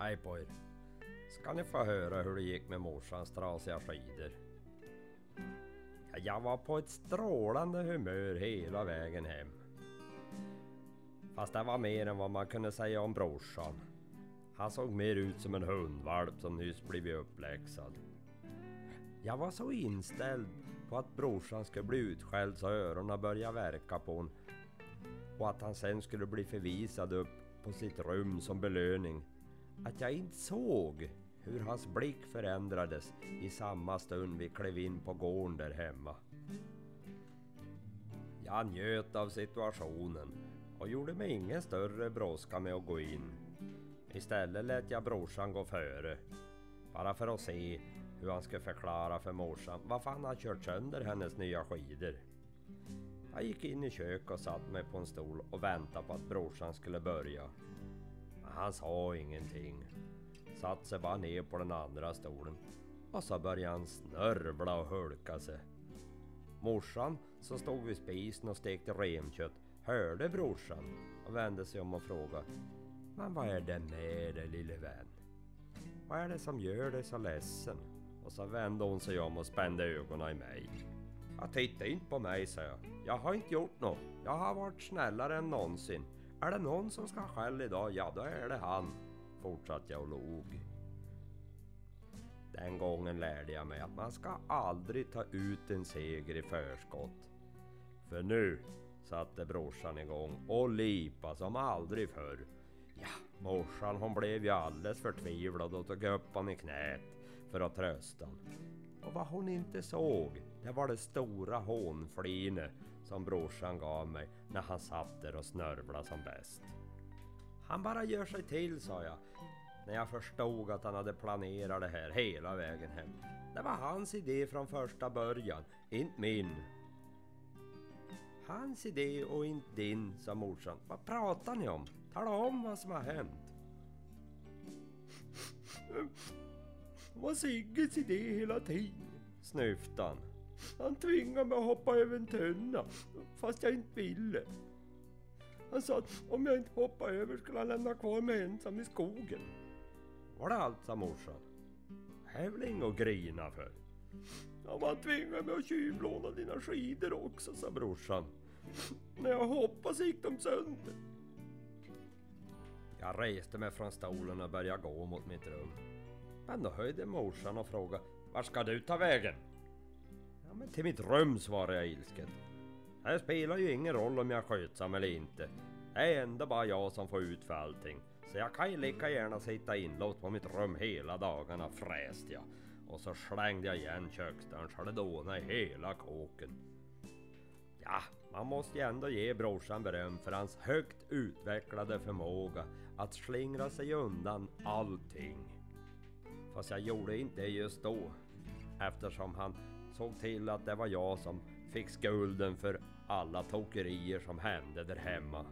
Hej på er. Ska ni få höra hur det gick med morsans trasiga skidor. Ja, jag var på ett strålande humör hela vägen hem. Fast det var mer än vad man kunde säga om brorsan. Han såg mer ut som en hundvalp som nyss blivit uppläxad. Jag var så inställd på att brorsan skulle bli utskälld så öronen började verka på honom och att han sen skulle bli förvisad upp på sitt rum som belöning att jag inte såg hur hans blick förändrades i samma stund vi klev in på gården där hemma. Jag njöt av situationen och gjorde mig ingen större brådska med att gå in. Istället lät jag brorsan gå före. Bara för att se hur han skulle förklara för morsan varför han hade kört sönder hennes nya skidor. Jag gick in i köket och satte mig på en stol och väntade på att brorsan skulle börja. Han sa ingenting. Satte sig bara ner på den andra stolen. Och så började han snörvla och hulka sig. Morsan som stod vid spisen och stekte renkött hörde brorsan och vände sig om och frågade. Men vad är det med dig lille vän? Vad är det som gör dig så ledsen? Och så vände hon sig om och spände ögonen i mig. Titta inte på mig, sa jag. Jag har inte gjort något. Jag har varit snällare än någonsin. Är det någon som ska skäll idag, ja då är det han. Fortsatte jag och log. Den gången lärde jag mig att man ska aldrig ta ut en seger i förskott. För nu satte brorsan igång och lipa som aldrig förr. Ja, morsan hon blev ju alldeles förtvivlad och tog upp honom i knät för att trösta honom. Och vad hon inte såg, det var det stora hånflinet som brorsan gav mig när han satt där och snörvlade som bäst. Han bara gör sig till, sa jag. När jag förstod att han hade planerat det här hela vägen hem. Det var hans idé från första början, inte min. Hans idé och inte din, sa morsan. Vad pratar ni om? Tala om vad som har hänt. Det var Sigges idé hela tiden, snyftade han. Han tvingade mig att hoppa över en tunna, fast jag inte ville. Han sa att om jag inte hoppade över skulle han lämna kvar mig ensam i skogen. Var det allt, sa morsan? Det är väl inget att grina för? Ja, man tvingade mig att tjuvlåna dina skidor också, sa brorsan. När jag hoppade så gick de sönder. Jag reste mig från stolen och började gå mot mitt rum. Men då höjde morsan och frågade Var ska du ta vägen? Ja men till mitt rum svarade jag ilsket. Det spelar ju ingen roll om jag är skötsam eller inte. Det är ändå bara jag som får ut för allting. Så jag kan ju lika gärna sitta inlåst på mitt rum hela dagarna fräste jag. Och så slängde jag igen köksdörren så det dånade i hela kåken. Ja, man måste ju ändå ge brorsan beröm för hans högt utvecklade förmåga att slingra sig undan allting. Fast jag gjorde inte det just då. Eftersom han såg till att det var jag som fick skulden för alla tokerier som hände där hemma.